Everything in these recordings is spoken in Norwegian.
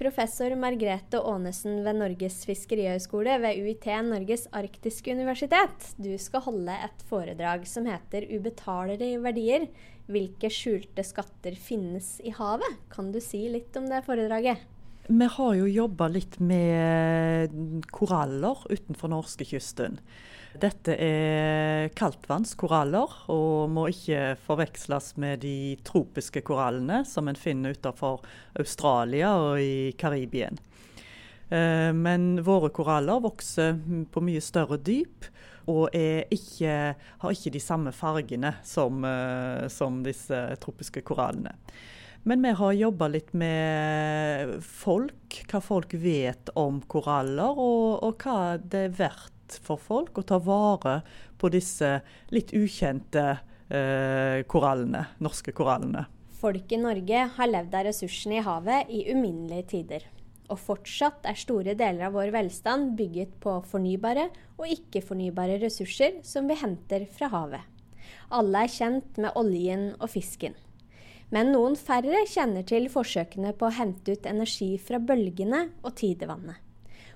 Professor Margrethe Aanesen ved Norges fiskerihøgskole ved UiT Norges arktiske universitet. Du skal holde et foredrag som heter 'Ubetalelige verdier'. Hvilke skjulte skatter finnes i havet? Kan du si litt om det foredraget? Vi har jo jobba litt med koraller utenfor norskekysten. Dette er kaldtvannskoraller og må ikke forveksles med de tropiske korallene som en finner utenfor Australia og i Karibien. Eh, men våre koraller vokser på mye større dyp og ikke, har ikke de samme fargene som, eh, som disse tropiske korallene. Men vi har jobba litt med folk, hva folk vet om koraller, og, og hva det er verdt for folk å ta vare på disse litt ukjente eh, korallene, norske korallene. Folk i Norge har levd av ressursene i havet i uminnelige tider. Og fortsatt er store deler av vår velstand bygget på fornybare og ikke-fornybare ressurser som vi henter fra havet. Alle er kjent med oljen og fisken. Men noen færre kjenner til forsøkene på å hente ut energi fra bølgene og tidevannet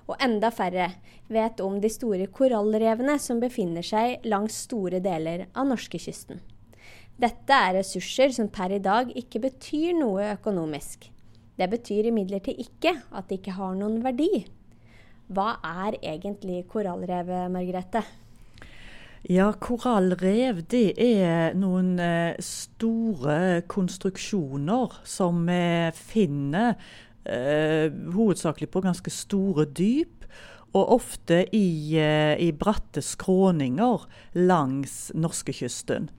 og enda færre vet om de store korallrevene som befinner seg langs store deler av norskekysten. Dette er ressurser som per i dag ikke betyr noe økonomisk. Det betyr imidlertid ikke at de ikke har noen verdi. Hva er egentlig korallrevet, Margrethe? Ja, korallrev det er noen eh, store konstruksjoner som vi finner eh, hovedsakelig på ganske store dyp. Og ofte i, eh, i bratte skråninger langs norskekysten.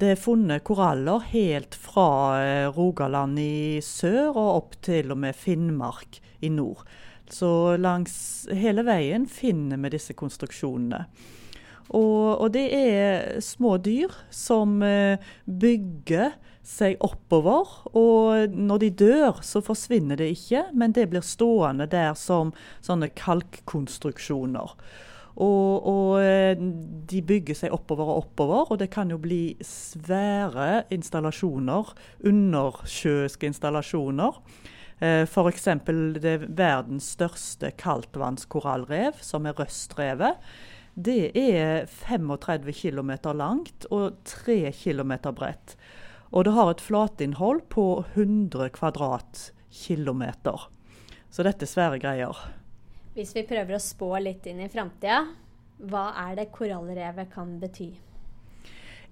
Det er funnet koraller helt fra eh, Rogaland i sør og opp til og med Finnmark i nord. Så langs hele veien finner vi disse konstruksjonene. Og, og det er små dyr som eh, bygger seg oppover. Og når de dør, så forsvinner det ikke, men det blir stående der som sånne kalkkonstruksjoner. Og, og, eh, de bygger seg oppover og oppover, og det kan jo bli svære installasjoner, undersjøiske installasjoner. Eh, F.eks. det verdens største kaldtvannskorallrev, som er Røstrevet. Det er 35 km langt og 3 km bredt. Og det har et flatinnhold på 100 kvadratkilometer. Så dette er svære greier. Hvis vi prøver å spå litt inn i framtida, hva er det korallrevet kan bety?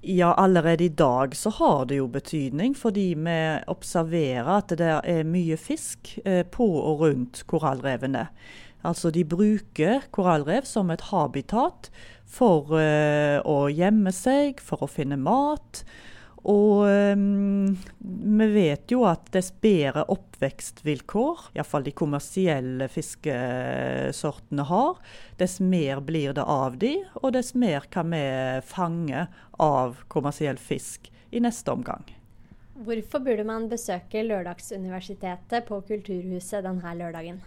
Ja, allerede i dag så har det jo betydning, fordi vi observerer at det er mye fisk eh, på og rundt korallrevene. Altså de bruker korallrev som et habitat for uh, å gjemme seg, for å finne mat. Og um, vi vet jo at dess bedre oppvekstvilkår, iallfall de kommersielle fiskesortene har, dess mer blir det av de, og dess mer kan vi fange av kommersiell fisk i neste omgang. Hvorfor burde man besøke Lørdagsuniversitetet på Kulturhuset denne lørdagen?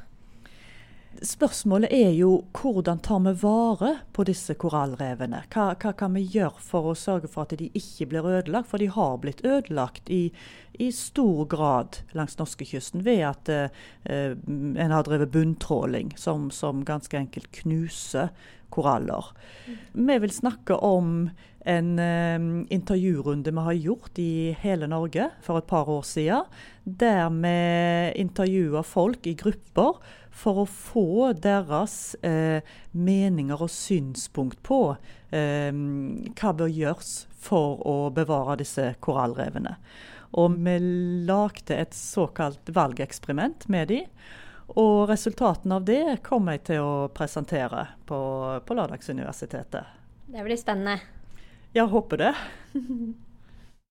Spørsmålet er jo hvordan tar vi vare på disse korallrevene? Hva, hva, kan vi gjøre for å sørge for at de ikke blir ødelagt? For de har blitt ødelagt i, i stor grad langs norskekysten ved at eh, en har drevet bunntråling, som, som, ganske enkelt knuser koraller. Vi vil snakke om en eh, intervjurunde vi har gjort i hele Norge for et par år siden, der vi intervjuer folk i grupper for å få deres eh, meninger og synspunkt på eh, hva bør gjøres for å bevare disse korallrevene. Og vi lagde et såkalt valgeksperiment med de. Og resultatene av det kommer jeg til å presentere på, på Lørdagsuniversitetet. Det blir spennende. Jeg håper det.